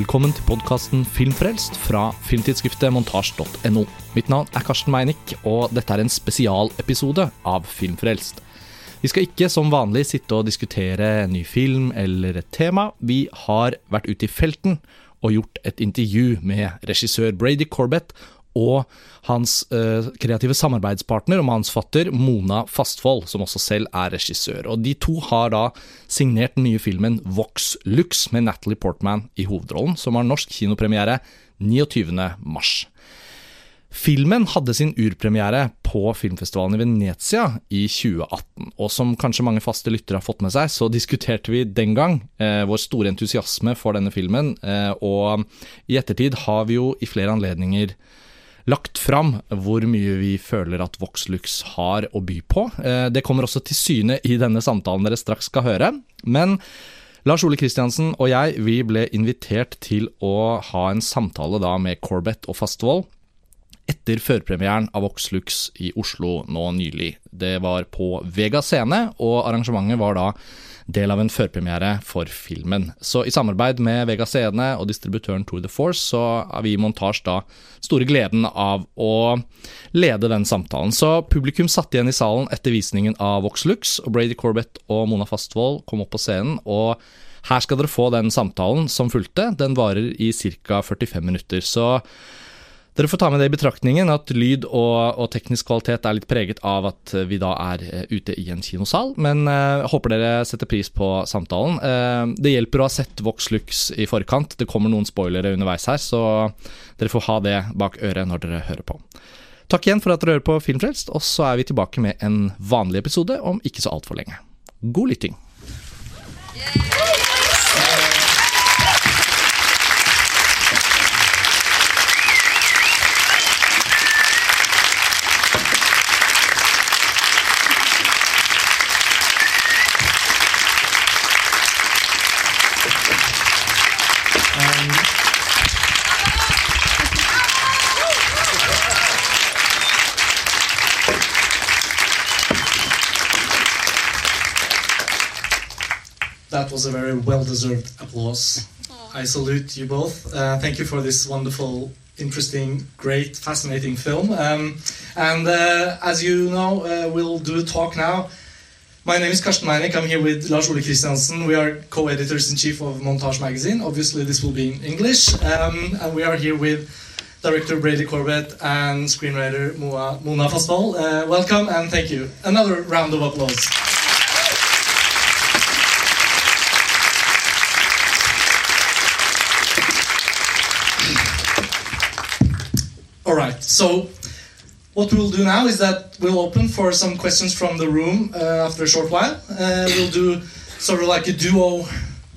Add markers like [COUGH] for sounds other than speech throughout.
velkommen til podkasten Filmfrelst fra filmtidsskriftet montasj.no. Mitt navn er Karsten Meinick, og dette er en spesialepisode av Filmfrelst. Vi skal ikke som vanlig sitte og diskutere en ny film eller et tema. Vi har vært ute i felten og gjort et intervju med regissør Brady Corbett og hans uh, kreative samarbeidspartner og manusfatter Mona Fastvold, som også selv er regissør. Og De to har da signert den nye filmen Vox Lux med Natalie Portman i hovedrollen, som har norsk kinopremiere 29.3. Filmen hadde sin urpremiere på filmfestivalen i Venezia i 2018. Og som kanskje mange faste lyttere har fått med seg, så diskuterte vi den gang eh, vår store entusiasme for denne filmen. Eh, og i ettertid har vi jo i flere anledninger lagt fram hvor mye vi føler at Voxlux har å by på. Eh, det kommer også til syne i denne samtalen dere straks skal høre. Men Lars Ole Kristiansen og jeg vi ble invitert til å ha en samtale da med Corbett og Fastvold etter førpremieren av Voxlux i Oslo nå nylig. Det var på Vega scene, og arrangementet var da del av en førpremiere for filmen. Så i samarbeid med Vega Scene og distributøren Tour de Force, så har vi i montasje da store gleden av å lede den samtalen. Så publikum satt igjen i salen etter visningen av Voxlux, og Brady Corbett og Mona Fastvold kom opp på scenen. og her skal dere få den samtalen som fulgte. Den varer i ca. 45 minutter. Så dere får ta med det i betraktningen at lyd og, og, teknisk kvalitet er litt preget av at vi da er uh, ute i en kinosal, men uh, håper dere setter pris på samtalen. Uh, det hjelper å ha sett Vox Lux i forkant, det kommer noen spoilere underveis her, så dere får ha det bak øret når dere hører på. Takk igjen for at dere hører på Filmfrelst, og så er vi tilbake med en vanlig episode om ikke så altfor lenge. God lytting. Yeah. That was a very well-deserved applause. I salute you both. Uh, thank you for this wonderful, interesting, great, fascinating film. Um, and uh, as you know, uh, we'll do a talk now. My name is Karsten Meinich. I'm here with Lars Ole Kristiansen. We are co-editors in chief of Montage Magazine. Obviously, this will be in English. Um, and we are here with director Brady Corbet and screenwriter Mona Fastvold. Uh, welcome and thank you. Another round of applause. All right. So what we'll do now is that we'll open for some questions from the room uh, after a short while. Uh, we'll do sort of like a duo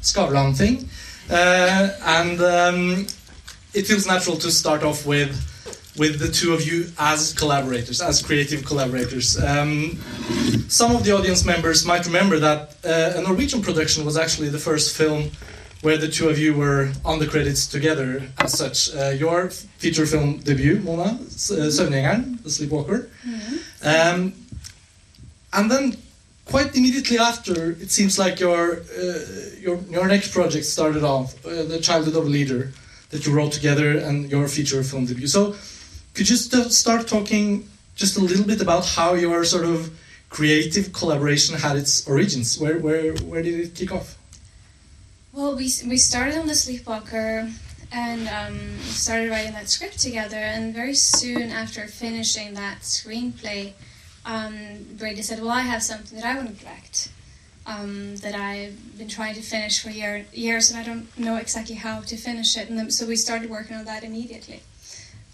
Skavlan thing. Uh, and um, it feels natural to start off with with the two of you as collaborators, as creative collaborators. Um, some of the audience members might remember that uh, a Norwegian production was actually the first film where the two of you were on the credits together as such. Uh, your feature film debut, Mona, uh, Søvngjengeren, The Sleepwalker. Mm-hmm. Um, and then quite immediately after, it seems like your, uh, your, your next project started off, uh, The Childhood of a Leader, that you wrote together, and your feature film debut. So, could you st- start talking just a little bit about how your sort of creative collaboration had its origins? Where, where, where did it kick off? Well, we, we started on the Sleepwalker and um, started writing that script together. And very soon after finishing that screenplay, um, Brady said, "Well, I have something that I want to direct um, that I've been trying to finish for year, years, and I don't know exactly how to finish it." And then, so we started working on that immediately.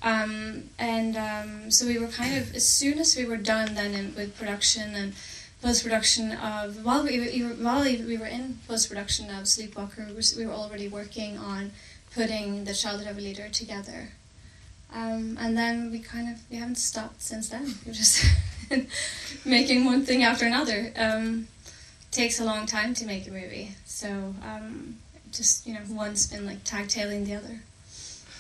Um, and um, so we were kind of as soon as we were done then in, with production and post production of while we, while we were in post production of Sleepwalker, we were, already working on putting the childhood of a leader together. Um, and then we kind of we haven't stopped since then. [LAUGHS] We're just [LAUGHS] making one thing after another. Um, takes a long time to make a movie, so um, just you know one's been like tag-tailing the other.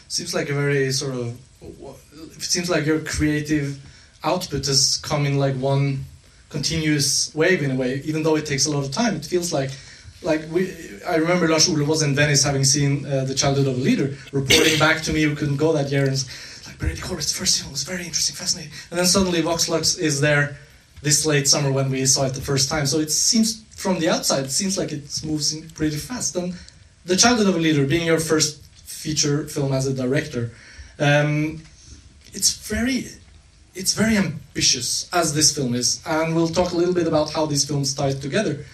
Seems like a very sort of. It seems like your creative output has come in like one continuous wave in a way, even though it takes a lot of time. It feels like like we, I remember Lars Ole was in Venice having seen uh, the childhood of a leader, reporting back to me who couldn't go that year, and like Brady Corbet's first film was very interesting, fascinating, and then suddenly Vox Lux is there this late summer when we saw it the first time. So it seems from the outside, it seems like it moves pretty fast. And the childhood of a leader being your first feature film as a director, um, it's very it's very ambitious as this film is, and we'll talk a little bit about how these films tie together.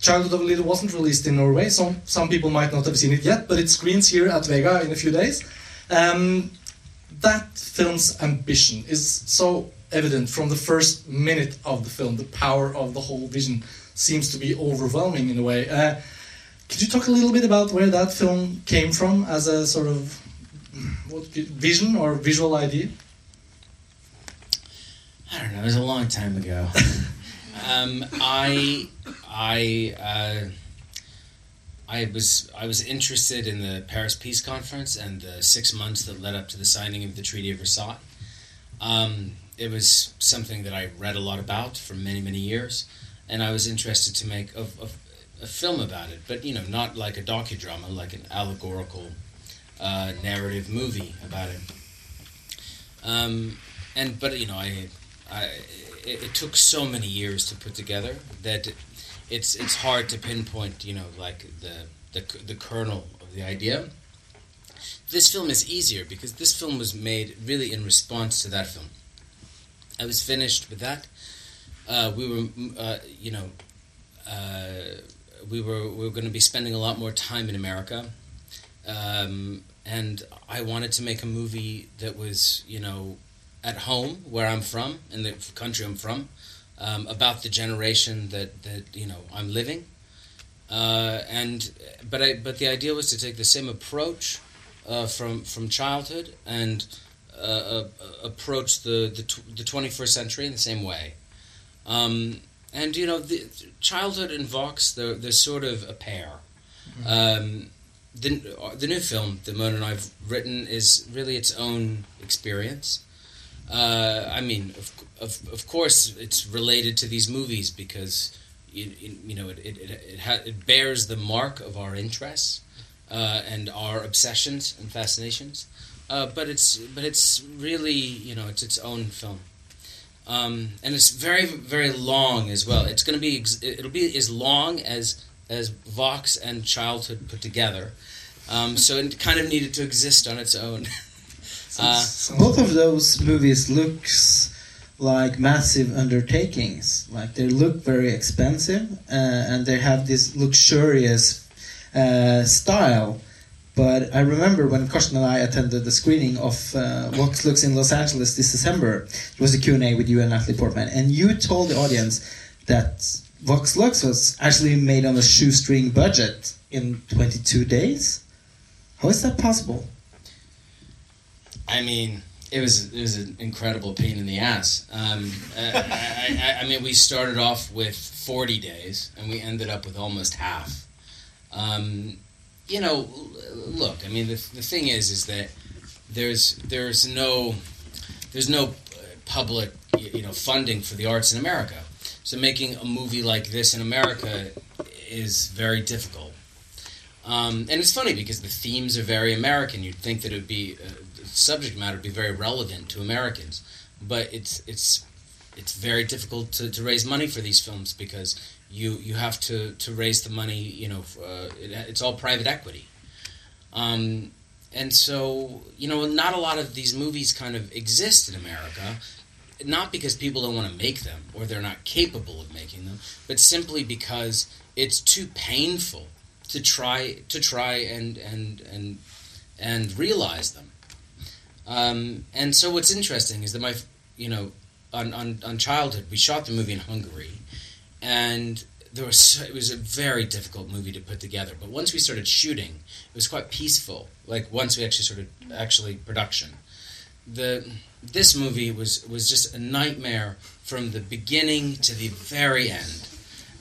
Childhood of a Leader wasn't released in Norway. so some people might not have seen it yet, but it screens here at Vega in a few days. Um, that film's ambition is so evident from the first minute of the film. The power of the whole vision seems to be overwhelming in a way. Uh, could you talk a little bit about where that film came from as a sort of what, vision or visual idea? I don't know. It was a long time ago. [LAUGHS] um, I I uh, I was I was interested in the Paris Peace Conference and the six months that led up to the signing of the Treaty of Versailles. Um, it was something that I read a lot about for many many years, and I was interested to make a, a, a film about it. But you know, not like a docudrama, like an allegorical uh, narrative movie about it. Um, and but you know, I I, it, it, took so many years to put together that it's it's hard to pinpoint, you know, like the the, the kernel of the idea. This film is easier because this film was made really in response to that film. I was finished with that. Uh, we were, uh, you know, uh, we were we were going to be spending a lot more time in America, um, and I wanted to make a movie that was, you know, at home where I'm from in the country I'm from um, about the generation that that you know I'm living. Uh, and but I but the idea was to take the same approach uh, from from childhood and uh, uh approach the the, tw- the 21st century in the same way. Um, and you know, the childhood and Vox they're they're sort of a pair. Mm-hmm. Um, the the new film that Mona and I've written is really its own experience. Uh, I mean, of, of, of course, it's related to these movies because you, you know it it, it, it, ha- it, bears the mark of our interests uh, and our obsessions and fascinations. Uh, but it's but it's really you know it's its own film, um, and it's very very long as well. It's going to be ex- it'll be as long as as Vox and Childhood put together. Um, so it kind of needed to exist on its own. [LAUGHS] Uh, both of those movies looks like massive undertakings. Like they look very expensive uh, and they have this luxurious uh, style. But I remember when Karsten and I attended the screening of uh, Vox Lux in Los Angeles this December. It was a Q&A with you and Natalie Portman. And you told the audience that Vox Lux was actually made on a shoestring budget in 22 days. How is that possible? I mean, it was it was an incredible pain in the ass. Um, I, I, I, mean, we started off with forty days, and we ended up with almost half. Um, you know, look. I mean, the the thing is, is that there's there's no there's no public you know funding for the arts in America. So making a movie like this in America is very difficult. Um, and it's funny because the themes are very American. You'd think that it would be uh, subject matter be very relevant to Americans, but it's it's it's very difficult to, to raise money for these films because you you have to, to raise the money. You know, uh, it, it's all private equity, um, and so you know, not a lot of these movies kind of exist in America. Not because people don't want to make them or they're not capable of making them, but simply because it's too painful to try to try and and and and realize them. Um, and so what's interesting is that my, you know, on, on, on childhood, we shot the movie in Hungary, and there was it was a very difficult movie to put together. But once we started shooting, it was quite peaceful. Like once we actually started actually production, the this movie was was just a nightmare from the beginning to the very end,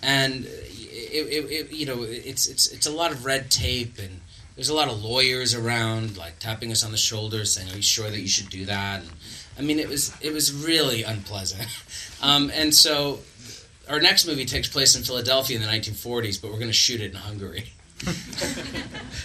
and it, it, it you know it's it's it's a lot of red tape and there's a lot of lawyers around, like tapping us on the shoulder, saying, "Are you sure that you should do that?" And, I mean, it was it was really unpleasant. [LAUGHS] Um, and so, our next movie takes place in Philadelphia in the 1940s, but we're going to shoot it in Hungary. [LAUGHS]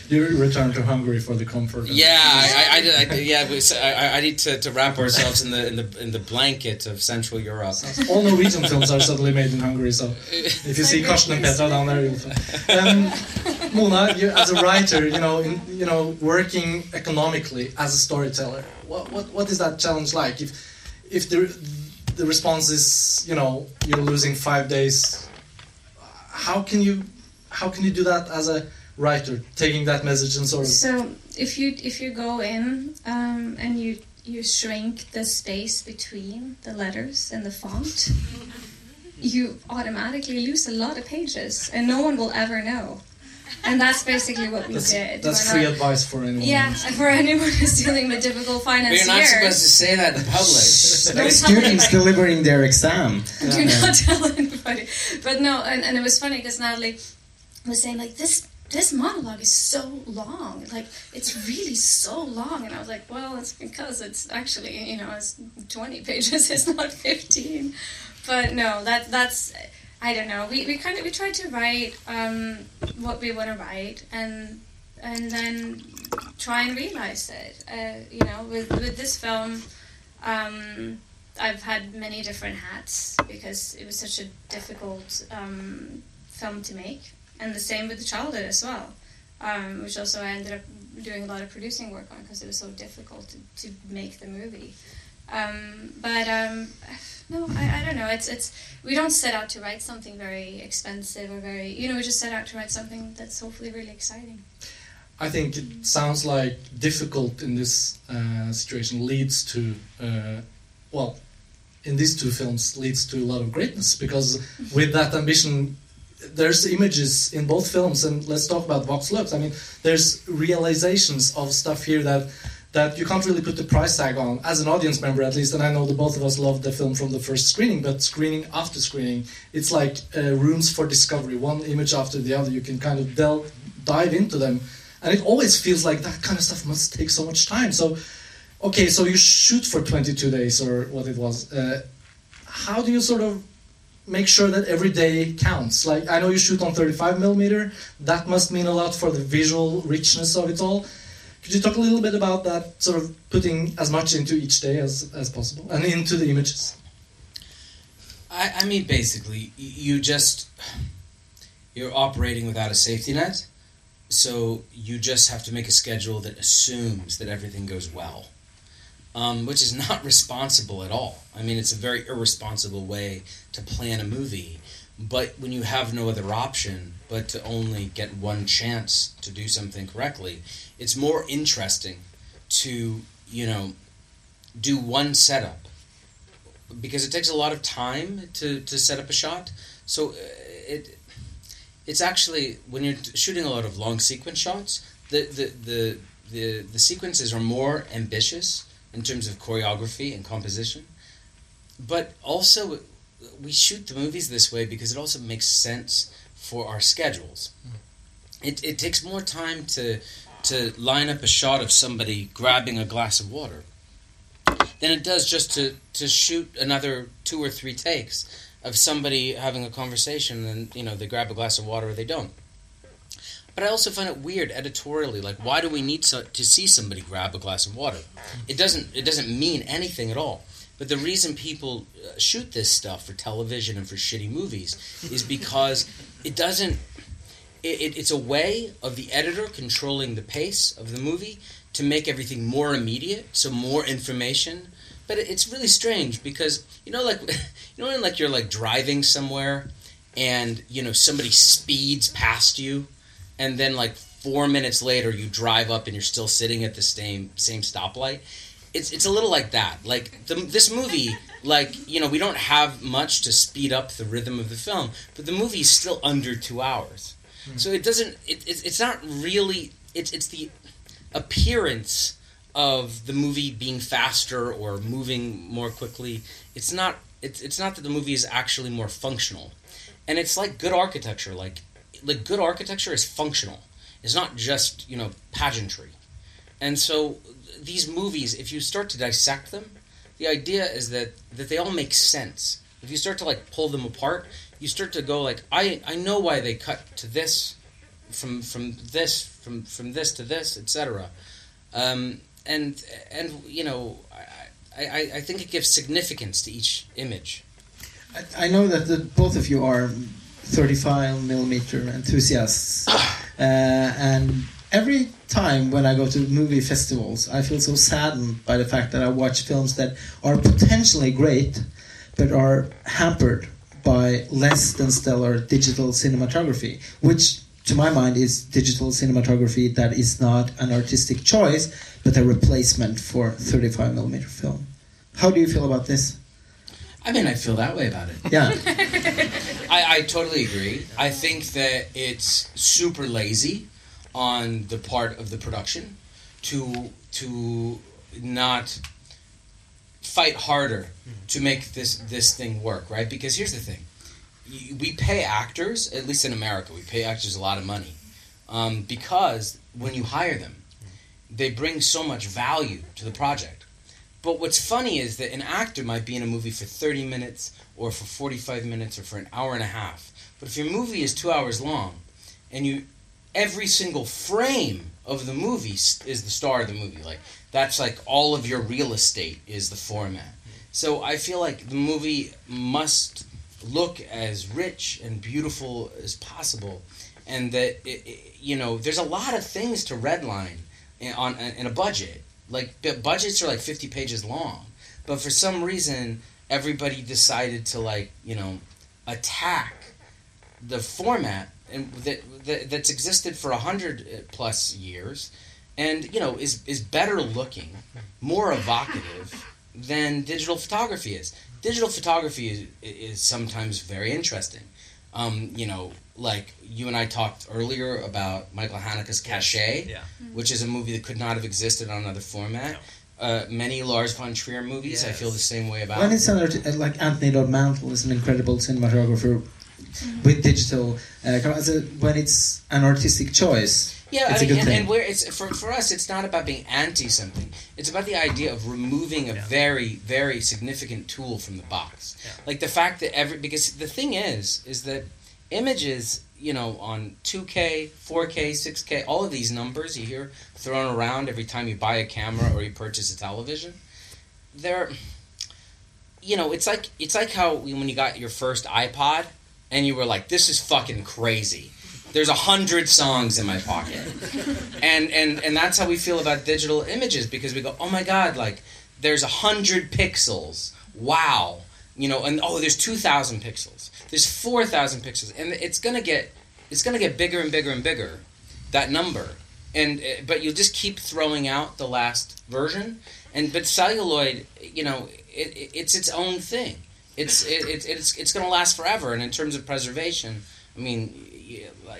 You return to Hungary for the comfort. of- Yeah, I, I, I, I yeah, we, I, I need to, to wrap ourselves in the in the in the blanket of Central Europe. All Norwegian films are suddenly made in Hungary, so if you see Like Karsten and Petra down there, you'll [LAUGHS] find. Um, Mona, you, as a writer, you know, in, you know, working economically as a storyteller, what, what what is that challenge like? If if the the response is, you know, you're losing five days, how can you how can you do that as a writer, taking that message and sort of So if you if you go in um, and you you shrink the space between the letters and the font, you automatically lose a lot of pages, and no one will ever know. And that's basically what we that's, did. that's free not- advice for anyone. Yeah, for anyone who's dealing with difficult But finance you're not supposed to say that in public. Don't Like tell students delivering their exam. Do not tell anybody. But no, and, and it was funny because Natalie was saying like this this monologue is so long. Like it's really so long, and I was like, well, it's because it's actually you know it's twenty pages. [LAUGHS] It's not fifteen. But no, that that's I don't know. We we kind of we tried to write um, what we want to write, and and then try and realize it. Uh, you know, with with this film. Um, I've had many different hats because it was such a difficult um, film to make, and the same with the childhood as well, um, which also I ended up doing a lot of producing work on because it was so difficult to, to make the movie. Um, but um, no, I, I don't know. It's it's we don't set out to write something very expensive or very you know we just set out to write something that's hopefully really exciting. I think it sounds like difficult in this uh, situation leads to, uh, well, in these two films leads to a lot of greatness because with that ambition, there's images in both films, and let's talk about Vox Lux. I mean, there's realizations of stuff here that that you can't really put the price tag on as an audience member at least and i know the both of us loved the film from the first screening but screening after screening it's like uh, rooms for discovery one image after the other you can kind of delve dive into them and it always feels like that kind of stuff must take so much time so okay so you shoot for 22 days or what it was uh, how do you sort of make sure that every day counts. Like i know you shoot on 35 millimeter. That must mean a lot for the visual richness of it all. Could you talk a little bit about that sort of putting as much into each day as, as possible and into the images? I, I mean, basically, you just you're operating without a safety net, so you just have to make a schedule that assumes that everything goes well, um, which is [LAUGHS] not responsible at all. I mean, it's a very irresponsible way to plan a movie. But when you have no other option but to only get one chance to do something correctly, it's more interesting to you know do one setup because it takes a lot of time to, to set up a shot. So uh, it it's actually when you're shooting a lot of long sequence shots, the the the the, the sequences are more ambitious in terms of choreography and composition. But also we shoot the movies this way because it also makes sense for our schedules. Hmm. It, it takes more time to to line up a shot of somebody grabbing a glass of water than it does just to, to shoot another two or three takes of somebody having a conversation and you know they grab a glass of water or they don't. But I also find it weird editorially. Like, why do we need so, to see somebody grab a glass of water? It doesn't. It doesn't mean anything at all. But the reason people uh, shoot this stuff for television and for shitty movies is [LAUGHS] because it doesn't. It, it, it's a way of the editor controlling the pace of the movie to make everything more immediate, so more information. But it, it's really strange because you know, like [LAUGHS] you know, when like you're like driving somewhere, and you know somebody speeds past you, and then like four minutes later you drive up and you're still sitting at the same same stoplight. It's it's a little like that. Like the, this movie, [LAUGHS] like you know, we don't have much to speed up the rhythm of the film, but the movie is still under two hours. Hmm. So it doesn't. It, it's it's not really. It's it's the appearance of the movie being faster or moving more quickly. It's not. It's it's not that the movie is actually more functional, and it's like good architecture. Like like good architecture is functional. It's not just you know pageantry, and so these movies, if you start to dissect them, the idea is that that they all make sense. If you start to like pull them apart, you start to go like, I I know why they cut to this, from from this from from this to this, etc. Um, and and you know, I, I I think it gives significance to each image. I, I know that the, both of you are 35 millimeter enthusiasts, [COUGHS] uh, and every time when I go to movie festivals, I feel so saddened by the fact that I watch films that are potentially great, but are hampered by less than stellar digital cinematography, which to my mind is digital cinematography that is not an artistic choice, but a replacement for 35 millimeter film. How do you feel about this? I mean, I feel that way about it. Yeah. [LAUGHS] I, totally agree. I think that it's super lazy on the part of the production to to not fight harder to make this this thing work, right? Because here's the thing: we pay actors, at least in America, we pay actors a lot of money um, because when you hire them, they bring so much value to the project. But what's funny is that an actor might be in a movie for 30 minutes or for 45 minutes or for an hour and a half. But if your movie is two hours long and you every single frame of the movie is the star of the movie, like that's like all of your real estate is the format. So I feel like the movie must look as rich and beautiful as possible, and that it, it- you know there's a lot of things to redline in, on in a budget. Like budgets are like 50 pages long, but for some reason everybody decided to like you know attack the format and that, that that's existed for a hundred plus years, and you know is is better looking, more evocative than digital photography is. Digital photography is, is sometimes very interesting. Um, you know, like you and I talked earlier about Michael Haneke's Caché, Yeah. which is a movie that could not have existed on another format. Uh, many Lars von Trier movies, I feel the same way about. when it's an art- uh, like Anthony Dod Mantle is an incredible cinematographer with digital. Uh, when it's an artistic choice, Yeah, It's I a mean, good and, thing. and where it's for for us, it's not about being anti something. It's about the idea of removing a Yeah. very very significant tool from the box. Yeah. Like the fact that every because the thing is is that images, you know, on 2K, 4K, 6K, all of these numbers you hear thrown around every time you buy a camera or you purchase a television, they're you know, it's like it's like how when you got your first iPod and you were like, "This is fucking crazy." There's a hundred songs in my pocket, [LAUGHS] and and and that's how we feel about digital images because we go, "Oh my god!" Like there's a hundred pixels. Wow, you know, and oh, there's two thousand pixels. There's four thousand pixels, and it's gonna get it's gonna get bigger and bigger and bigger. That number, and uh, but you'll just keep throwing out the last version, and but celluloid, you know, it, it, it's its own thing. It's it, it, it's it's going to last forever. And in terms of preservation, I mean,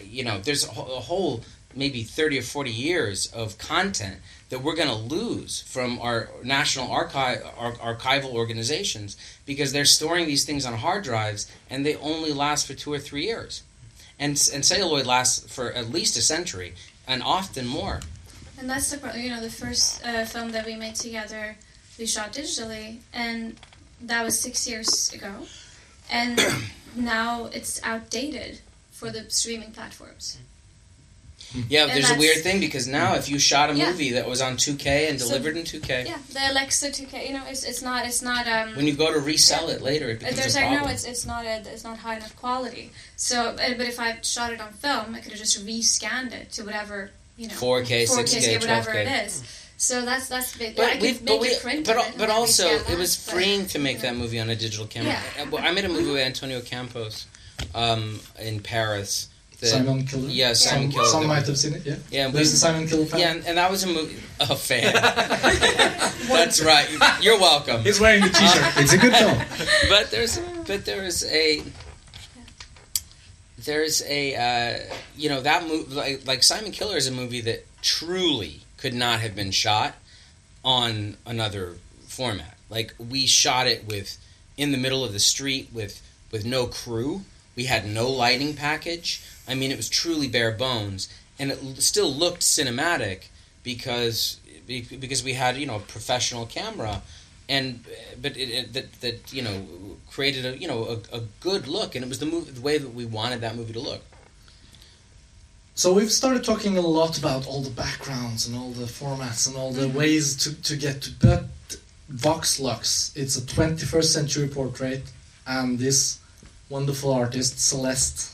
you know, there's a whole maybe thirty or forty years of content that we're going to lose from our national archive ar- archival organizations because they're storing these things on hard drives and they only last for two or three years. And, and celluloid lasts for at least a century and often more. And that's the you know the first uh, film that we made together. We shot digitally, and that was six years ago, and [COUGHS] now it's outdated for the streaming platforms. Yeah, there's a weird thing because now if you shot a Yeah. movie that was on 2K and So- delivered in 2K, Yeah, the Alexa 2K. You know, it's it's not it's not um. when you go to resell it later, it becomes there's a like problem. no, it's it's not a, it's not high enough quality. So, uh, but if I shot it on film, I could have just rescanned it to whatever you know 4K, 6K, whatever 12K. it is. So that's that's big. I But we, make but we, but, of al- it and but also rescan it was that, but, freeing to make you that movie on a digital camera. Yeah. Well, I made a movie with Antonio Campos um, in Paris. That- Simon Killer. Yeah, Simon some, Killer. Some might have seen it. Yeah. Yeah, we, There's the Simon Killer fan. yeah, and, and that was a movie. A fan. [LAUGHS] [LAUGHS] That's right. You're welcome. He's wearing the T-shirt. it's a good film. [LAUGHS] but there's but there is a there's a uh, you know that movie like, like Simon Killer is a movie that truly could not have been shot on another format. Like we shot it with in the middle of the street with with no crew. We had no lighting package. I mean, it was truly bare bones, and it still looked cinematic because because we had you know a professional camera and but it, it, that that you know created a you know a, a good look, and it was the movie the way that we wanted that movie to look. So we've started talking a lot about all the backgrounds and all the formats and all the Mhm. ways to, to get to but Vox Lux, it's a 21st century portrait and this wonderful artist Celeste.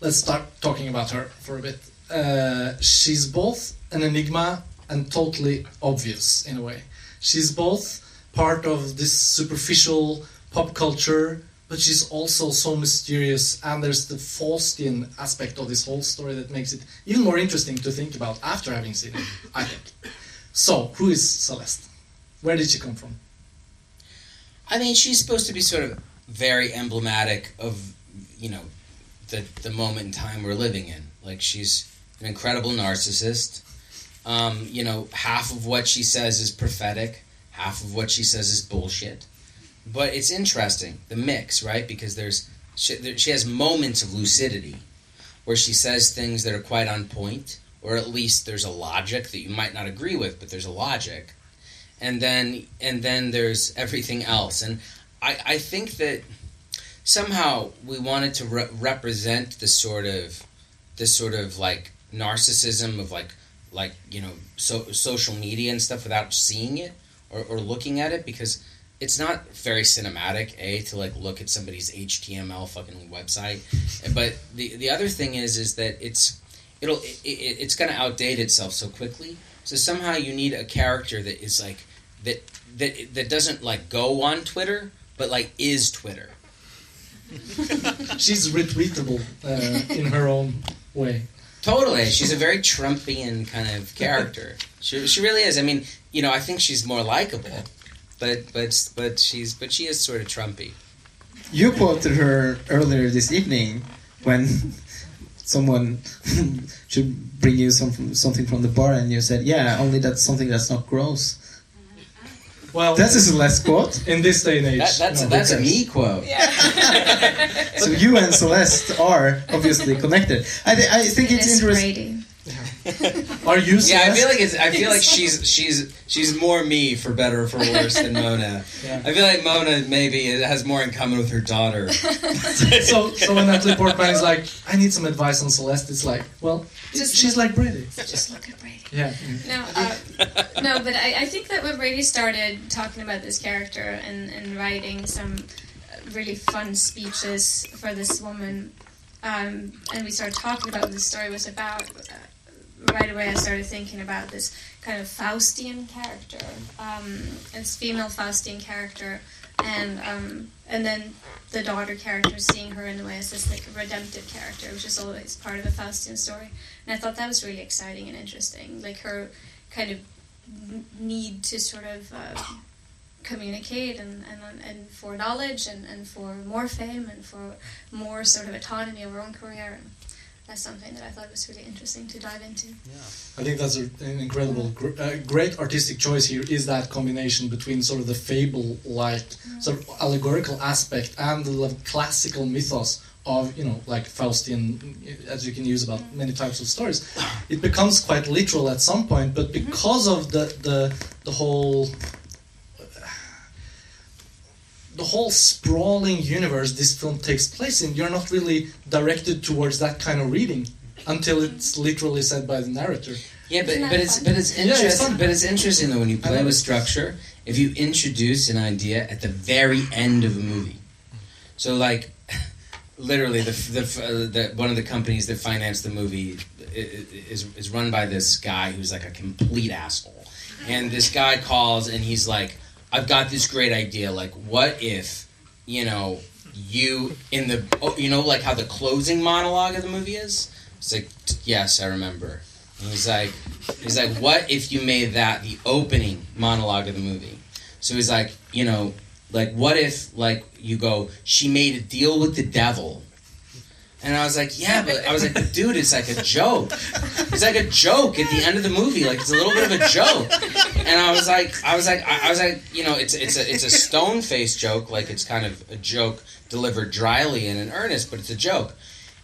Let's start talking about her for a bit. Uh, she's both an enigma and totally obvious in a way. She's both part of this superficial pop culture but she's also so mysterious and there's the Faustian aspect of this whole story that makes it even more interesting to think about after having seen it i think so who is celeste where did she come from I mean, she's supposed to be sort of very emblematic of you know the the moment in time we're living in. Like she's an incredible narcissist. Um, you know, half of what she says is prophetic, half of what she says is bullshit. But it's interesting the mix, right? Because there's she, there, she has moments of lucidity where she says things that are quite on point, or at least there's a logic that you might not agree with, but there's a logic and then and then there's everything else and i i think that somehow we wanted to re- represent this sort of this sort of like narcissism of like like you know so, social media and stuff without seeing it or, or looking at it because it's not very cinematic a to like look at somebody's html fucking website but the the other thing is is that it's it'll it, it, it's going to outdate itself so quickly so somehow you need a character that is like that that that doesn't like go on Twitter, but like is Twitter. [LAUGHS] she's retweetable uh, in her own way Totally, she's a very Trumpian kind of character. She she really is. I mean, you know, I think she's more likable, but but but she's but she is sort of Trumpy. You quoted her earlier this evening when someone [LAUGHS] should bring you some something from the bar, and you said, "Yeah, only that's something that's not gross." Well That's a Celeste quote. in this day and age That, that's no, that's a who me cares? quote. [LAUGHS] So you and Celeste are obviously connected. I, th- I think it's It's interesting. Brady. [LAUGHS] are you Yeah, I feel like it's. I feel like she's she's she's more me for better or for worse than Mona. Yeah. I feel like Mona maybe has more in common with her daughter. [LAUGHS] so so when Natalie Portman is like I need some advice on Celeste it's like well Just she's like Brady Just look at Brady. yeah No, uh, no, but I, I think that when Brady started talking about this character and, and writing some really fun speeches for this woman, um, and we started talking about what the story was about, uh, right away I started thinking about this kind of Faustian character, um, this female Faustian character, and um, and then the daughter character, seeing her in a way as this like redemptive character, which is always part of a Faustian story. And I thought that was really exciting and interesting. Like her kind of need to sort of uh, communicate and, and, and for knowledge and, and for more fame and for more sort of autonomy of her own career. And that's something that I thought was really interesting to dive into. Yeah, I think that's a, an incredible, gr- uh, great artistic choice here. Is that combination between sort of the fable-like, sort of allegorical aspect and the like, classical mythos of you know like Faustian, as you can use about many types of stories. It becomes quite literal at some point, but because of the the the whole the whole sprawling universe this film takes place in, you're not really directed towards that kind of reading until it's literally said by the narrator. Yeah, but, but it's but it's Yeah, it's interesting. but it's interesting though when you play with structure. If you introduce an idea at the very end of a movie, so like literally the the, uh, the one of the companies that financed the movie is is run by this guy who's like a complete asshole, and this guy calls and he's like, "I've got this great idea. Like, what if you know you in the oh, you know like how the closing monologue of the movie is?" It's like, "Yes, I remember." And he's like, he's like, what if you made that the opening monologue of the movie? So he's like, you know, like what if like you go, she made a deal with the devil. And I was like, yeah, but I was like, dude, it's like a joke. It's like a joke at the end of the movie. Like it's a little bit of a joke. And I was like, I was like, I was like, you know, it's it's a it's a stone face joke. Like it's kind of a joke delivered dryly and in earnest, but it's a joke.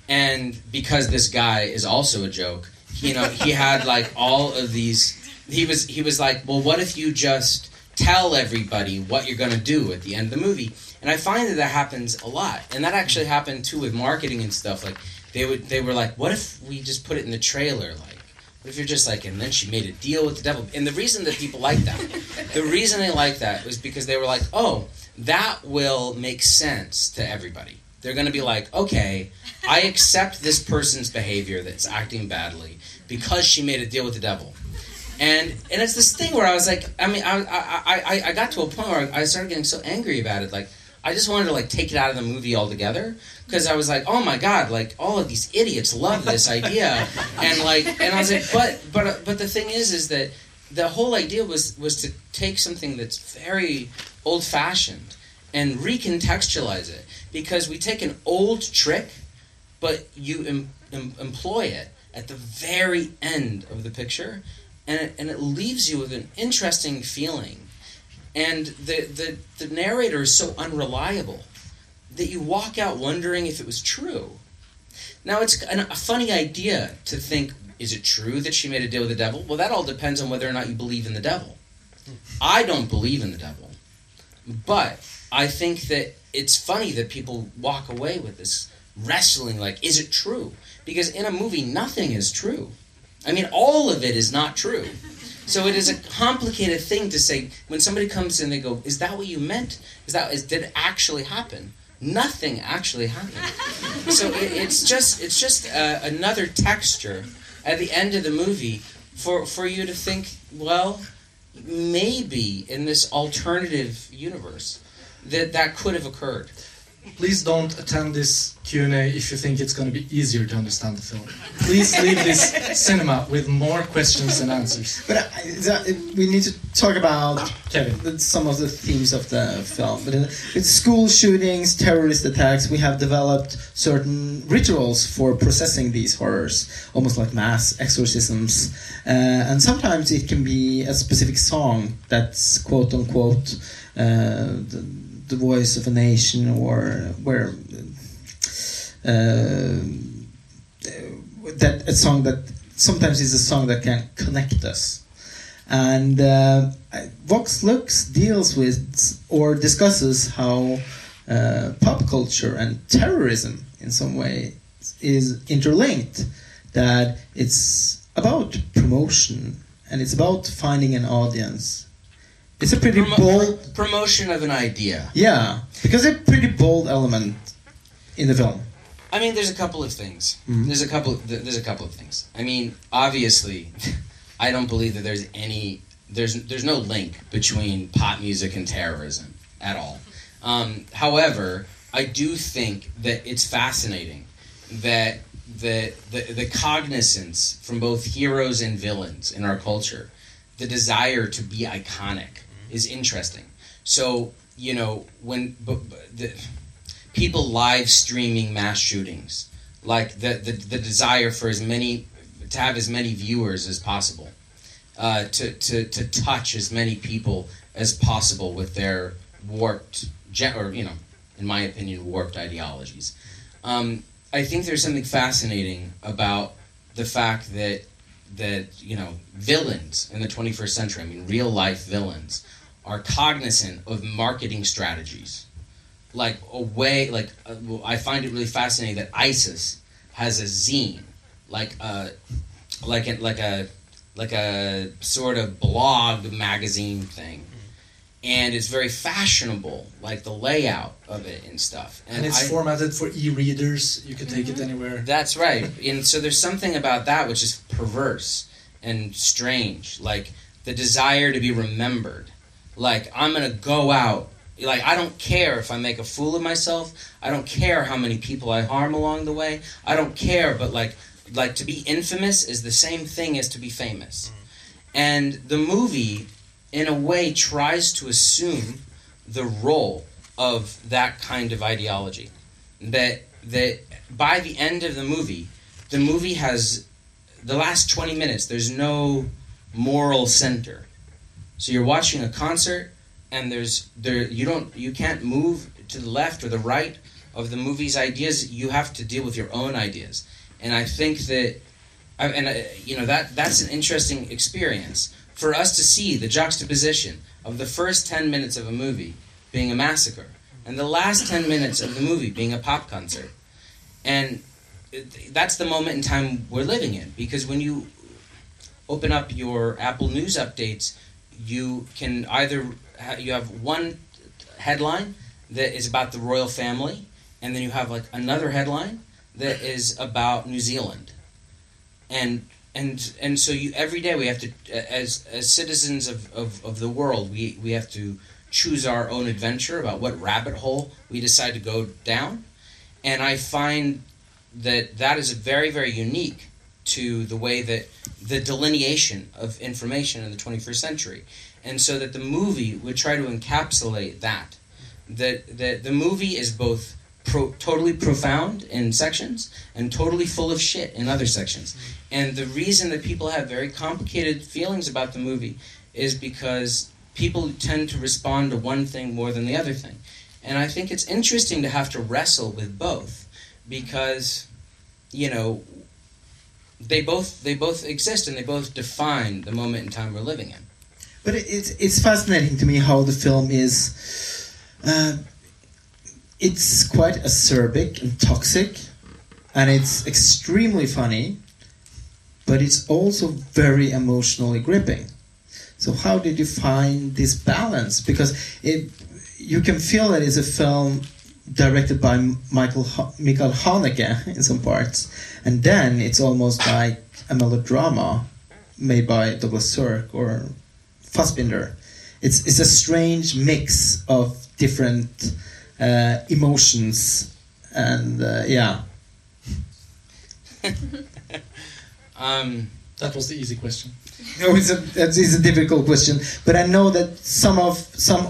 And because this guy is also a joke, you know, he had like all of these. He was he was like, well, what if you just tell everybody what you're going to do at the end of the movie. And I find that that happens a lot, and that actually happened too with marketing and stuff. Like they would, they were like, "What if we just put it in the trailer?" Like, what if you're just like, and then she made a deal with the devil? And the reason that people like that, the reason they like that was because they were like, "Oh, that will make sense to everybody." They're going to be like, "Okay, I accept this person's behavior that's acting badly because she made a deal with the devil." And and it's this thing where I was like, I mean, I I, I, I got to a point where I started getting so angry about it, like I just wanted to like take it out of the movie altogether. Because I was like, oh my god, like all of these idiots love this idea, and like, and I was like, but but but the thing is, is that the whole idea was was to take something that's very old fashioned and recontextualize it. Because we take an old trick, but you em, em, employ it at the very end of the picture, and it, and it leaves you with an interesting feeling and the, the, the narrator is so unreliable that you walk out wondering if it was true. Now, it's an, a funny idea to think is it true that she made a deal with the devil? Well, that all depends on whether or not you believe in the devil. I don't believe in the devil. But I think that it's funny that people walk away with this wrestling like, is it true? Because in a movie, nothing is true. I mean, all of it is not true. So it is a complicated thing to say when somebody comes in, they go, "Is that what you meant? Is that is did it actually happen?" Nothing actually happened. so it, it's just it's just uh, another texture at the end of the movie for for you to think, well, maybe in this alternative universe that that could have occurred. Please don't attend this Q&A if you think it's going to be easier to understand the film. Please leave this cinema with more questions than answers. But uh, that, we need to talk about Kevin. some of the themes of the film. But uh, with school shootings, terrorist attacks, we have developed certain rituals for processing these horrors, almost like mass exorcisms. Uh, and sometimes it can be a specific song that's quote unquote uh, the, the voice of a nation, or where. Uh, that a song that sometimes is a song that can connect us. And uh, Vox Lux deals with or discusses how uh, pop culture and terrorism, in some way, is interlinked. That it's about promotion and it's about finding an audience. It's a pretty Promo- bold, promotion of an idea. yeah, because it's a pretty bold element in the film. I mean, there's a couple of things. Mhm. There's a couple. th- There's a couple of things. I mean, obviously, [LAUGHS] I don't believe that there's any. There's there's no link between pop music and terrorism at all. Um, however, I do think that it's fascinating that the, the the cognizance from both heroes and villains in our culture, the desire to be iconic, is interesting. So you know when b- b- the, people live streaming mass shootings, like the, the the desire for as many to have as many viewers as possible, uh, to to to touch as many people as possible with their warped, or you know, in my opinion, warped ideologies. Um, I think there's something fascinating about the fact that that you know villains in the 21st century, I mean real life villains, are cognizant of marketing strategies like a way like uh, well, I find it really fascinating that ISIS has a zine like a like a, like a like a sort of blog magazine thing and it's very fashionable like the layout of it and stuff And it's I- formatted for e-readers. You can take it anywhere. that's right. And so there's something about that which is perverse and strange. Like the desire to be remembered. Like I'm going to go out. Like I don't care if I make a fool of myself. I don't care how many people I harm along the way. I don't care, but like like to be infamous is the same thing as to be famous. And the movie in a way tries to assume the role of that kind of ideology that that by the end of the movie, the movie has the last 20 minutes there's no moral center. So you're watching a concert and there's there you don't you can't move to the left or the right of the movie's ideas. You have to deal with your own ideas. And I think that and uh, you know that that's an interesting experience for us to see the juxtaposition of the first 10 minutes of a movie being a massacre and the last 10 minutes of the movie being a pop concert. And that's the moment in time we're living in because when you open up your Apple News updates, you can either ha- you have one headline that is about the royal family, and then you have like another headline that is about New Zealand, and and and so you every day we have to as as citizens of, of, of the world we, we have to choose our own adventure about what rabbit hole we decide to go down. And i find that that is a very very unique to the way that the delineation of information in the 21st century. And so that the movie would try to encapsulate that. That that the movie is both pro, totally profound in sections and totally full of shit in other sections. And the reason that people have very complicated feelings about the movie is because people tend to respond to one thing more than the other thing. And i think it's interesting to have to wrestle with both because you know they both they both exist and they both define the moment in time we're living in But it's it's fascinating to me how the film is. Uh, it's quite acerbic and toxic, and it's extremely funny, but it's also very emotionally gripping. So how did you find this balance? Because it, you can feel that it's a film directed by Michael Michael Haneke in some parts, and then it's almost like a melodrama made by Douglas Sirk or Fassbinder. It's it's a strange mix of different uh, emotions, and uh, yeah. [LAUGHS] um, That was the easy question. [LAUGHS] No, it's a it's a difficult question, but I know that some of some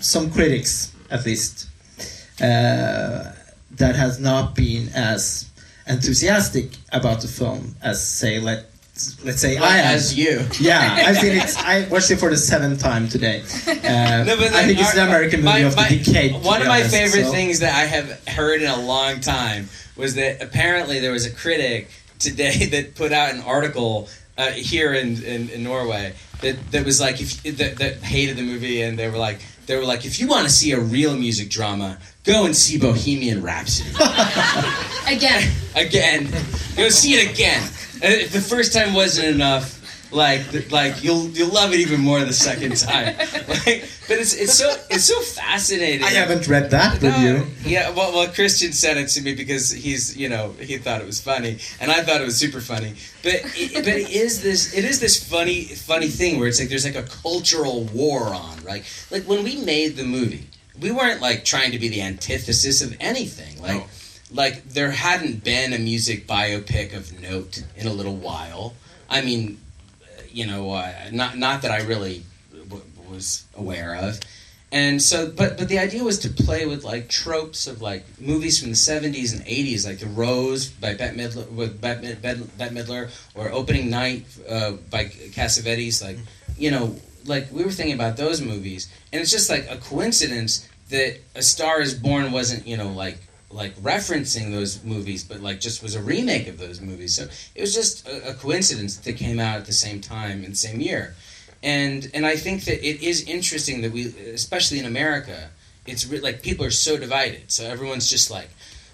some critics, at least, that has not been as enthusiastic about the film as say let let's say I am. as you Yeah, I've seen it. I watched it for the seventh time today. [LAUGHS] Uh, No, but I think it's our- the American movie my- of the decade. One be of my honest, favorite so- things that I have heard in a long time was that apparently there was a critic today [LAUGHS] that put out an article uh, here in, in, in Norway that, that was like if that, that hated the movie and they were like they were like if you want to see a real music drama go and see Bohemian Rhapsody. [LAUGHS] Again. again. Go see it again. If the first time wasn't enough like th- like you'll you'll love it even more the second time [LAUGHS] like, but it's it's so it's so fascinating I haven't read that no, review. Yeah, well, well, Christian sent it to me because he's, you know, he thought it was funny, and I thought it was super funny. But, it, but it is this, it is this funny, funny thing where it's like there's like a cultural war on, right? Like when we made the movie, we weren't like trying to be the antithesis of anything. Like, No. like there hadn't been a music biopic of note in a little while. I mean, you know, uh, not not that I really w- was aware of. And so, but but the idea was to play with like tropes of like movies from the '70s and '80s, like The Rose by Bette Midler, with Bette, Bette, Bette Midler, or Opening Night uh, by Cassavetes. Like, you know, like we were thinking about those movies, and it's just like a coincidence that A Star Is Born wasn't, you know, like like referencing those movies, but like just was a remake of those movies. So it was just a, a coincidence that they came out at the same time in the same year and and I think that it is interesting that we, especially in America, it's re- like people are so divided. So everyone's just like,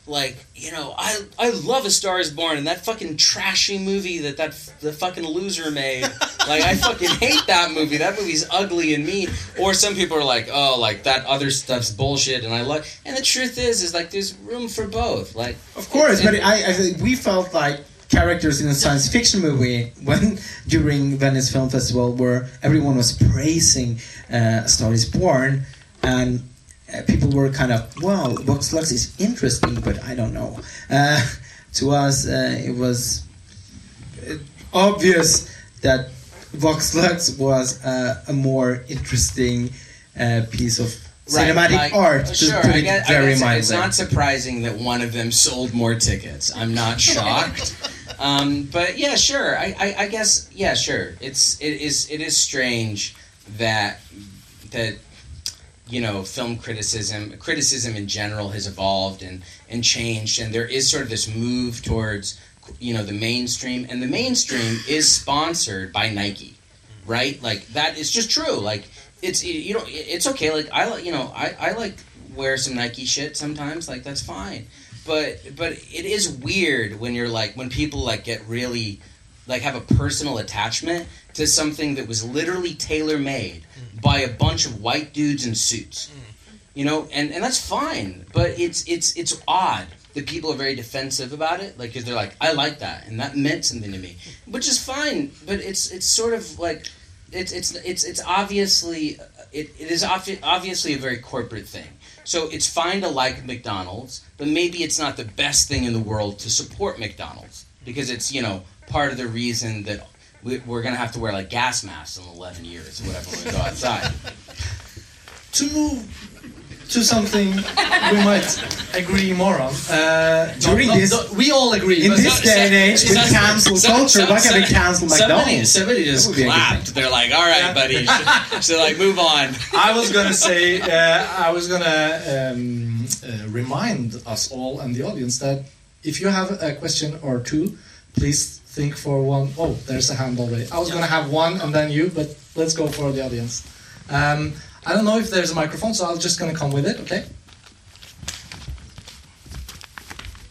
like you know, I I love A Star Is Born and that fucking trashy movie that that the fucking loser made. [LAUGHS] like I fucking hate that movie. That movie's ugly and mean. Or some people are like, oh, like that other stuff's bullshit, and I love. And the truth is, is like there's room for both. Like Of course, and- but I, I we felt like characters in a science fiction movie [LAUGHS] when during Venice Film Festival, where everyone was praising uh, A Star Is Born, and uh, people were kind of, well, Vox Lux is interesting, but I don't know. Uh, [LAUGHS] to us, uh, it was uh, obvious that Vox Lux was uh, a more interesting uh, piece of cinematic like- art. To Sure, put it guess, very mildly. it's not surprising that one of them sold more tickets. I'm not [LAUGHS] shocked. um, but yeah, sure. I, I, I guess yeah, sure. It's it is it is strange that that you know film criticism criticism in general has evolved and and changed and there is sort of this move towards you know the mainstream and the mainstream is sponsored by Nike right? Like that is just true. Like it's you know it's okay. Like I you know I I like wear some Nike shit sometimes. Like that's fine. But but it is weird when you're like when people like get really like have a personal attachment to something that was literally tailor made by a bunch of white dudes in suits. You know, and, and that's fine, but it's it's it's odd that people are very defensive about it, like because they're like, I like that, and that meant something to me, which is fine. But it's it's sort of like it's it's it's it's obviously it, it is obvi- obviously a very corporate thing. So it's fine to like McDonald's, but maybe it's not the best thing in the world to support McDonald's because it's you know part of the reason that we, we're gonna have to wear like gas masks in 11 years or whatever when we go outside. [LAUGHS] To move to something we might agree more on. Uh, During not- this- not- we all agree. In but- this day and age, with cancel culture, why can't we cancel McDonald's? somebody That just would be a good clapped. They're like, "All right, buddy." so like, move on. [LAUGHS] I was gonna say, uh, I was gonna um, uh, remind us all and the audience that if you have a question or two, please think for one. Oh, there's a hand already. I was gonna have one and then you, but let's go for the audience. Um, I don't know if there's a microphone, so I'm just gonna come with it. Okay.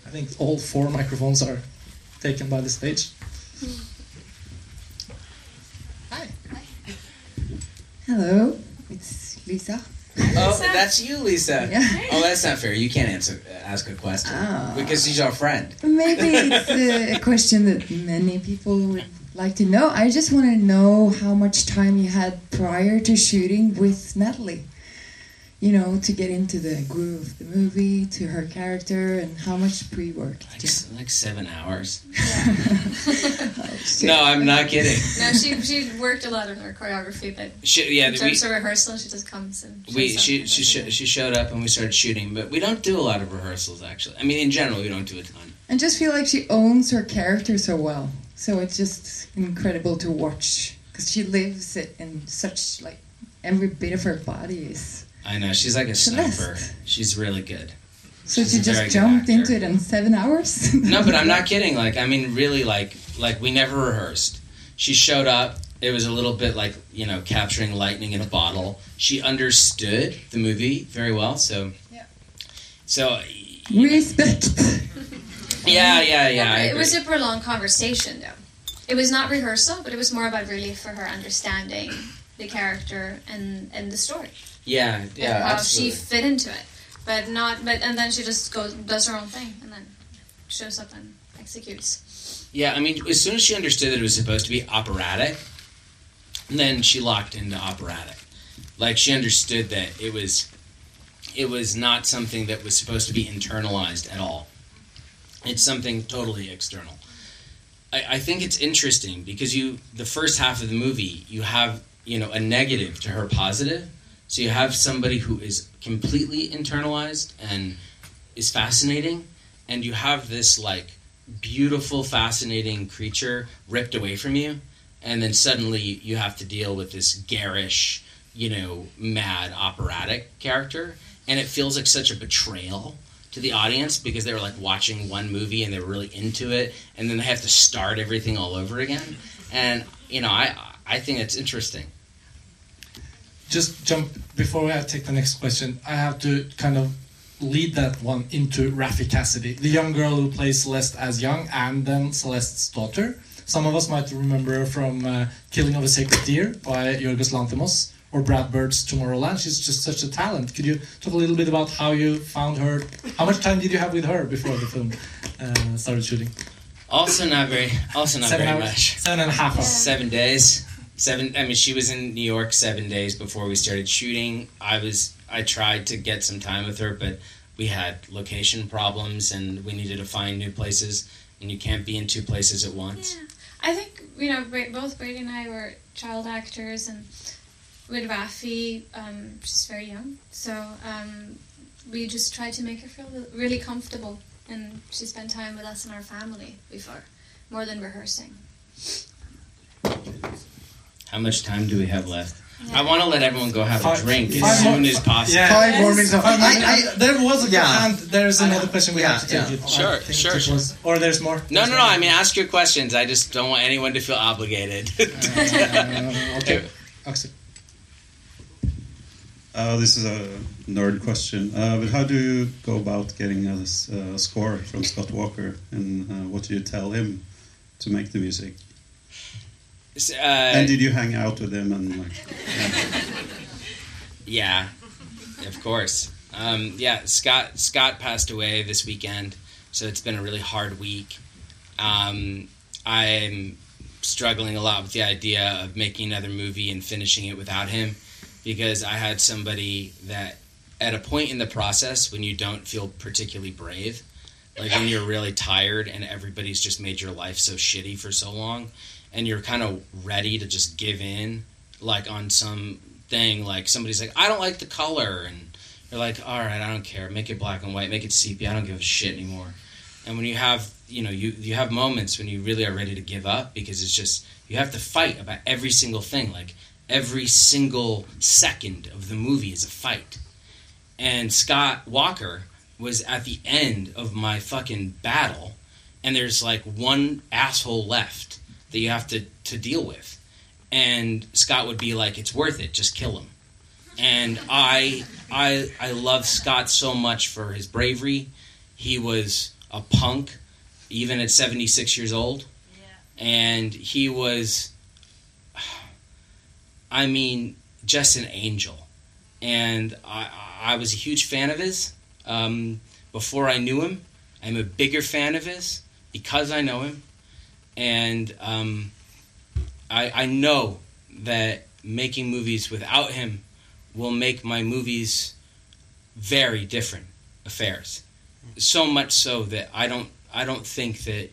I think all four microphones are taken by the stage. Hi. Hello, it's Lisa. Oh, that's you, Lisa. Yeah. Oh, that's not fair. You can't answer, ask a question Ah. because she's our friend. Maybe [LAUGHS] it's uh, a question that many people would like to know. I just want to know how much time you had prior to shooting with Natalie. You know, to get into the groove of the movie, to her character, and how much pre-work Like, did s- like seven hours. [LAUGHS] Oh, shit. No, I'm not kidding. [LAUGHS] No, she she worked a lot on her choreography, but She, yeah, in we, of rehearsal, she just comes and we up she she, sh- she showed up and we started shooting, but we don't do a lot of rehearsals actually. I mean, in general, we don't do a ton. And just feel like she owns her character so well. So it's just incredible to watch because she lives it in such like every bit of her body is. I know she's like a sniper. She's really good. So She's she just jumped into it in seven hours. [LAUGHS] No, but I'm not kidding. Like, I mean, really, like, like we never rehearsed. She showed up. It was a little bit like you know capturing lightning in a bottle. She understood the movie very well. So, Yeah. so Respect. [LAUGHS] yeah, yeah, it. yeah. I it was a prolonged conversation, though. It was not rehearsal, but it was more about really for her understanding the character and and the story. Yeah, yeah, and how absolutely. she fit into it. But not but and then she just goes does her own thing and then shows up and executes. Yeah, I mean, as soon as she understood that it was supposed to be operatic, then she locked into operatic. Like she understood that it was, it was not something that was supposed to be internalized at all. It's something totally external. I, I think it's interesting because you, the first half of the movie, you have you know a negative to her positive. So you have somebody who is completely internalized and is fascinating, and you have this like beautiful, fascinating creature ripped away from you, and then suddenly you have to deal with this garish, you know, mad operatic character, and it feels like such a betrayal to the audience because they were like watching one movie and they were really into it, and then they have to start everything all over again. And you know, I I think it's interesting. Just jump before I take the next question. I have to kind of lead that one into Raffey Cassidy, the young girl who plays Celeste as young, and then Celeste's daughter. Some of us might remember her from uh, Killing of a Sacred Deer by Yorgos Lanthimos or Brad Bird's Tomorrowland. She's just such a talent. Could you talk a little bit about how you found her? How much time did you have with her before the film uh, started shooting? Also not very, also not Seven very hours, much. seven and a half hours. Seven days. Seven. I mean, she was in New York seven days before we started shooting. I was. I tried to get some time with her, but we had location problems and we needed to find new places. And you can't be in two places at once. Yeah. I think you know both Brady and I were child actors, and with Raffey, um, she's very young, so um, we just tried to make her feel really comfortable, and she spent time with us and our family before, more than rehearsing. How much time do we have left? I want to let everyone go have a drink five as soon as possible. Yeah. Five Yes. more minutes. Of, I I, I, there was a Yeah. and there's another question we Yeah, have to yeah. it. Sure, I sure, sure. was- or there's more. No, no, no. I mean, ask your questions. I just don't want anyone to feel obligated. Uh, [LAUGHS] okay. Axel. Uh, this is a nerd question, uh, but how do you go about getting a, uh, score from Scott Walker, and uh, what do you tell him to make the music? Uh, and did you hang out with him and like? [LAUGHS] Yeah, of course. Um, yeah, Scott Scott passed away this weekend, so it's been a really hard week. Um, I'm struggling a lot with the idea of making another movie and finishing it without him because I had somebody that at a point in the process when you don't feel particularly brave, like when you're really tired and everybody's just made your life so shitty for so long and you're kind of ready to just give in like on some thing like somebody's like I don't like the color and you're like all right I don't care. Make it black and white. Make it sepia. I don't give a shit anymore. And when you have you know you you have moments when you really are ready to give up because it's just you have to fight about every single thing. Like every single second of the movie is a fight. And Scott Walker was at the end of my fucking battle and there's like one asshole left that you have to to deal with. And Scott would be like it's worth it. Just kill him. And I I I love Scott so much for his bravery. He was a punk even at 76 years old. And he was I mean just an angel. And I, I was a huge fan of his. Um, before I knew him. I'm a bigger fan of his because I know him, and um, I, I know that making movies without him will make my movies very different affairs. So much so that I don't I don't think that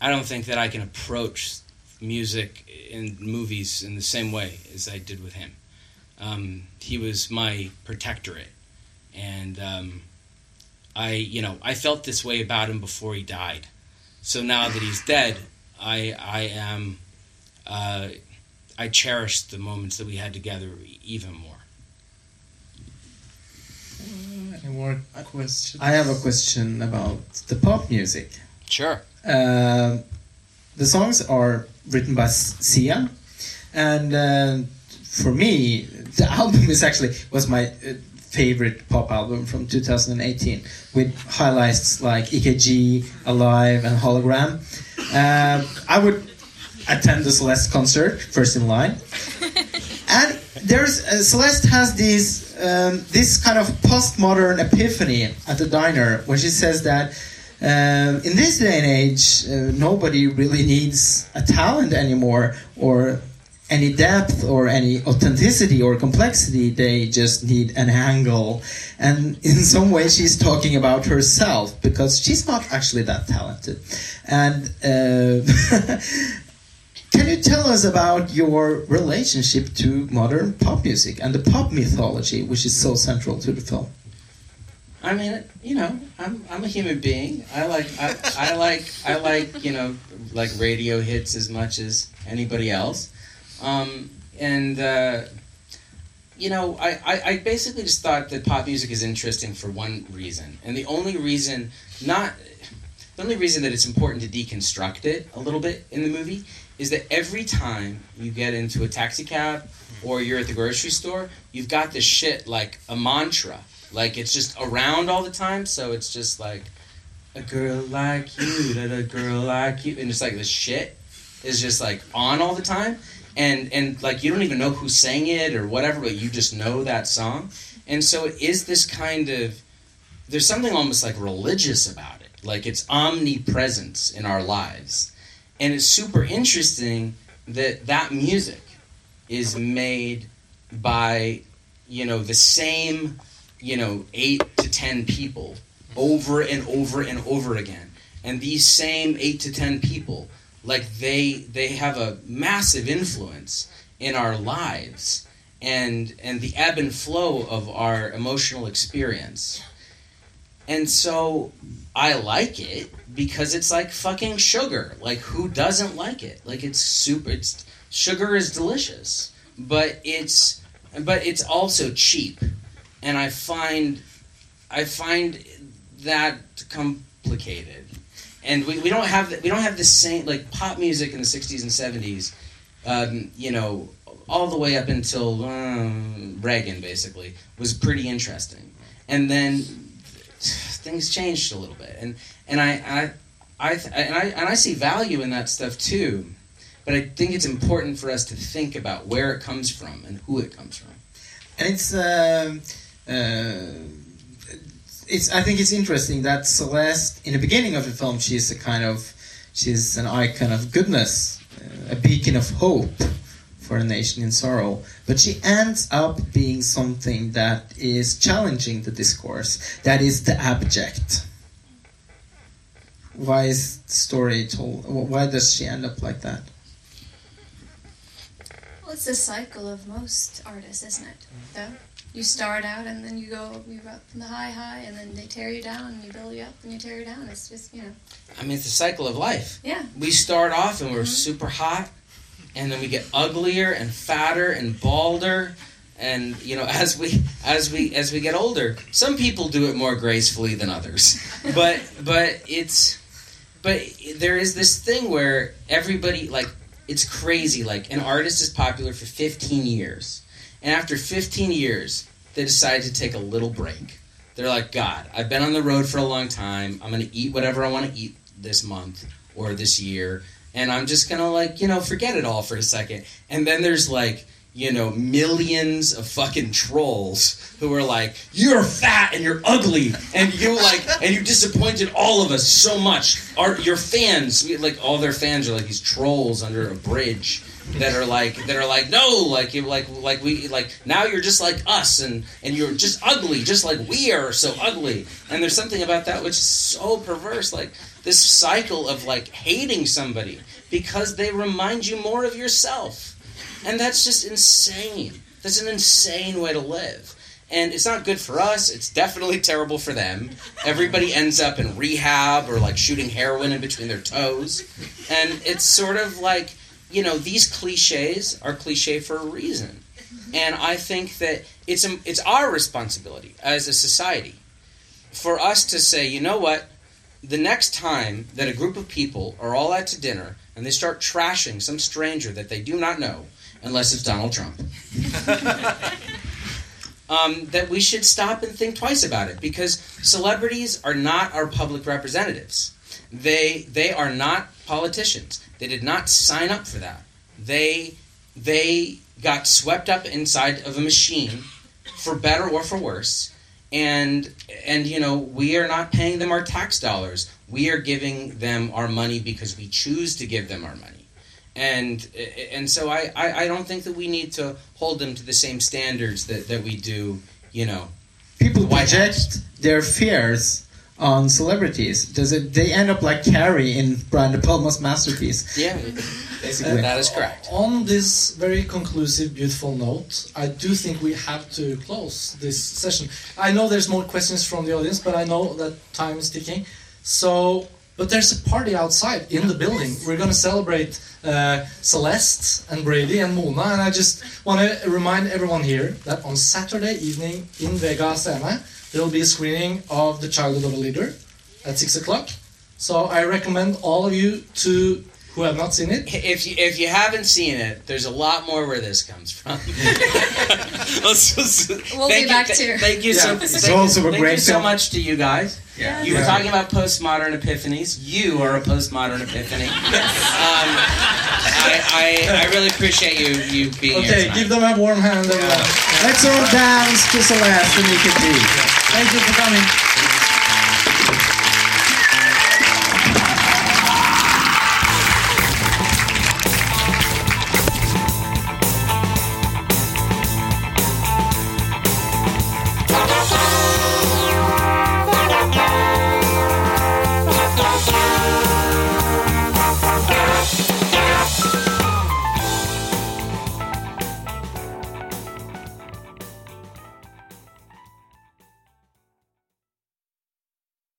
I don't think that I can approach music in movies in the same way as I did with him. Um, he was my protectorate, and um, I, you know, I felt this way about him before he died. So now that he's dead, I, I am, uh, I cherish the moments that we had together even more. Any more questions? I have a question about the pop music. Sure. Uh, the songs are written by Sia, and uh, for me, the [LAUGHS] album is actually was my uh, favorite pop album from 2018, with highlights like EKG, Alive, and Hologram. Um, I would attend the Celeste concert first in line, [LAUGHS] and there's uh, Celeste has these um, this kind of postmodern epiphany at the diner where she says that um, in this day and age uh, nobody really needs a talent anymore or any depth or any authenticity or complexity they just need an angle and in [LAUGHS] some way she's talking about herself because she's not actually that talented and uh, [LAUGHS] can you tell us about your relationship to modern pop music and the pop mythology, which is so central to the film? I mean, you know, I'm I'm a human being. I like I, I like I like you know like radio hits as much as anybody else, um, and uh, you know I, I I basically just thought that pop music is interesting for one reason, and the only reason not the only reason that it's important to deconstruct it a little bit in the movie is that every time you get into a taxi cab or you're at the grocery store, you've got this shit like a mantra. Like it's just around all the time, so it's just like a girl like you, that a girl like you, and it's like this shit is just like on all the time, and and like you don't even know who sang it or whatever, but you just know that song, and so it is this kind of there's something almost like religious about it, like it's omnipresence in our lives, and it's super interesting that that music is made by you know the same you know eight to ten people over and over and over again. And these same eight to ten people like they they have a massive influence in our lives and and the ebb and flow of our emotional experience. And so i like it because it's like fucking sugar. Like who doesn't like it? Like it's super it's sugar is delicious but it's but it's also cheap, and I find I find that complicated, and we, we don't have the, we don't have the same like pop music in the '60s and '70s, um, you know, all the way up until um, Reagan basically was pretty interesting, and then things changed a little bit, and and I I. I, and I and I see value in that stuff too, but I think it's important for us to think about where it comes from and who it comes from. And it's um uh, it's I think it's interesting that Celeste in the beginning of the film she's a kind of she's an icon of goodness, uh, a beacon of hope for a nation in sorrow, but she ends up being something that is challenging the discourse, that is the abject. Why is the story told? Why does she end up like that? Well, it's the cycle of most artists, isn't it? Though you start out and then you go you're up in the high high and then they tear you down and you build you up and you tear you down. It's just you know I mean, it's the cycle of life. yeah. We start off and we're Mhm. super hot, and then we get uglier and fatter and balder. And you know, [LAUGHS] as we as we as we get older, some people do it more gracefully than others. [LAUGHS] But but it's but there is this thing where everybody like it's crazy. Like an artist is popular for 15 years, and after 15 years, they decided to take a little break. They're like, God, I've been on the road for a long time. I'm gonna eat whatever I want to eat this month or this year, and I'm just gonna like you know forget it all for a second. And then there's like you know millions of fucking trolls who are like, you're fat and you're ugly and you like and you disappointed all of us so much. Our your fans, like all their fans are like these trolls under a bridge that are like that are like no like you like like we like now you're just like us and and you're just ugly just like we are so ugly. And there's something about that which is so perverse like this cycle of like hating somebody because they remind you more of yourself. And that's just insane. That's an insane way to live. And it's not good for us. It's definitely terrible for them. Everybody ends up in rehab or like shooting heroin in between their toes. And it's sort of like you know these cliches are cliche for a reason and i think that it's a, it's our responsibility as a society for us to say you know what the next time that a group of people are all out to dinner and they start trashing some stranger that they do not know unless it's donald trump [LAUGHS] um, that we should stop and think twice about it because celebrities are not our public representatives. They they are not politicians. They did not sign up for that. They they got swept up inside of a machine, for better or for worse. And and you know we are not paying them our tax dollars. We are giving them our money because we choose to give them our money and and so I, I, I don't think that we need to hold them to the same standards that, that we do you know people project their fears on celebrities. Does it? They end up like Carrie in Brian De Palma's masterpiece. yeah [LAUGHS] Basically, that is correct On this very conclusive, beautiful note, I do think we have to close this session. I know there's more questions from the audience, but I know that time is ticking. So, but there's a party outside in the building. We're going to celebrate uh, Celeste and Brady and Mona, and I just want to remind everyone here that on Saturday evening in Vega Scene, there will be a screening of The Childhood of a Leader at six o'clock. So I recommend all of you to who have not seen it if you if you haven't seen it there's a lot more where this comes from [LAUGHS] We'll thank be you, back th- too. thank you so Yeah. It's thank, also a thank great you so much to you guys Yeah. You were Yeah. talking about postmodern epiphanies. You are a postmodern epiphany. [LAUGHS] um, I, I, I really appreciate you you being here. Okay, give them a warm hand, everyone. let's all dance to Celeste and Nikki G. Thank you for coming.